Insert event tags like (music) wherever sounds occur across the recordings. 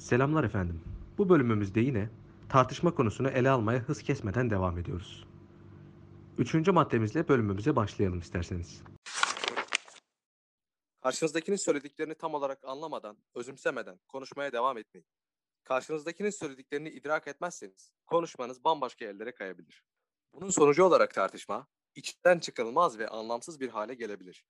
Selamlar efendim. Bu bölümümüzde yine tartışma konusunu ele almaya hız kesmeden devam ediyoruz. Üçüncü maddemizle bölümümüze başlayalım isterseniz. Karşınızdakinin söylediklerini tam olarak anlamadan, özümsemeden konuşmaya devam etmeyin. Karşınızdakinin söylediklerini idrak etmezseniz konuşmanız bambaşka yerlere kayabilir. Bunun sonucu olarak tartışma içten çıkarılmaz ve anlamsız bir hale gelebilir.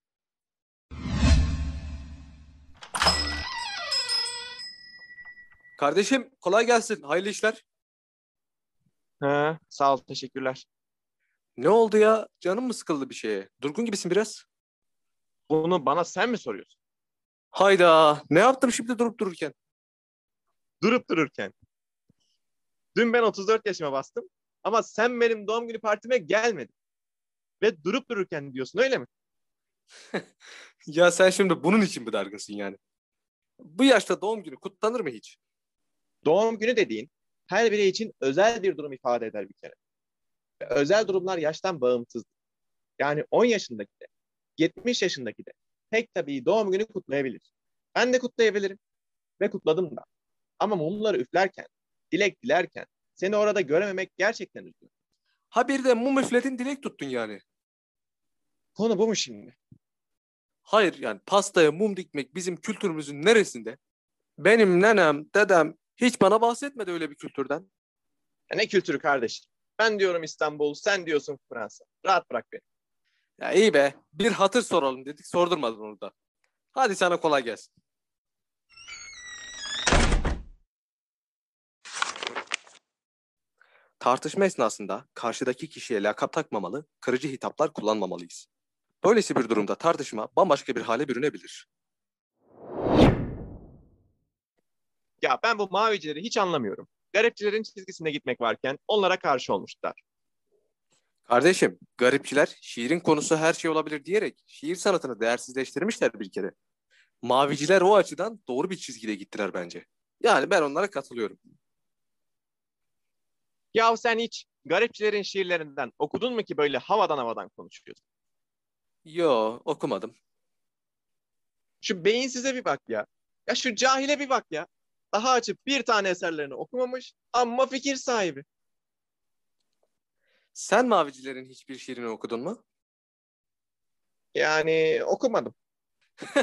Kardeşim kolay gelsin. Hayırlı işler. He, sağ ol, teşekkürler. Ne oldu ya? Canın mı sıkıldı bir şeye? Durgun gibisin biraz. Bunu bana sen mi soruyorsun? Hayda. Ne yaptım şimdi durup dururken? Durup dururken. Dün ben 34 yaşıma bastım ama sen benim doğum günü partime gelmedin. Ve durup dururken diyorsun öyle mi? (laughs) Ya sen şimdi bunun için mi dargınsın yani? Bu yaşta doğum günü kutlanır mı hiç? Doğum günü dediğin her birey için özel bir durum ifade eder bir kere. Ve özel durumlar yaştan bağımsızdır. Yani 10 yaşındaki de, 70 yaşındaki de pek tabii doğum günü kutlayabilir. Ben de kutlayabilirim. Ve kutladım da. Ama mumları üflerken, dilek dilerken seni orada görememek gerçekten üzüyor. Ha bir de mum üfledin dilek tuttun yani. Konu bu mu şimdi? Hayır yani pastaya mum dikmek bizim kültürümüzün neresinde? Benim nenem, dedem hiç bana bahsetmedi öyle bir kültürden. Ya ne kültürü kardeşim? Ben diyorum İstanbul, sen diyorsun Fransa. Rahat bırak beni. Ya iyi be bir hatır soralım dedik sordurmadın onu da. Hadi sana kolay gelsin. Tartışma esnasında karşıdaki kişiye lakap takmamalı, kırıcı hitaplar kullanmamalıyız. Böylesi bir durumda tartışma bambaşka bir hale bürünebilir. Ya ben bu mavicileri hiç anlamıyorum. Garipçilerin çizgisinde gitmek varken onlara karşı olmuşlar. Kardeşim, garipçiler şiirin konusu her şey olabilir diyerek şiir sanatını değersizleştirmişler bir kere. Maviciler o açıdan doğru bir çizgide gittiler bence. Yani ben onlara katılıyorum. Ya sen hiç garipçilerin şiirlerinden okudun mu ki böyle havadan havadan konuşuyorsun? Yo, okumadım. Şu beyinsize bir bak ya. Ya şu cahile bir bak ya. Daha açıp bir tane eserlerini okumamış ama fikir sahibi. Sen Mavicilerin hiçbir şiirini okudun mu? Yani okumadım. (laughs)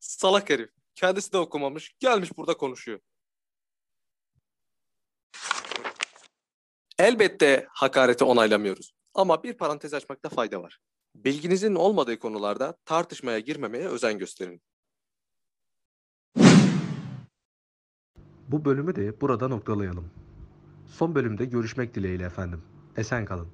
Salak herif. Kendisi de okumamış. Gelmiş burada konuşuyor. Elbette hakareti onaylamıyoruz. Ama bir parantez açmakta fayda var. Bilginizin olmadığı konularda tartışmaya girmemeye özen gösterin. Bu bölümü de burada noktalayalım. Son bölümde görüşmek dileğiyle efendim. Esen kalın.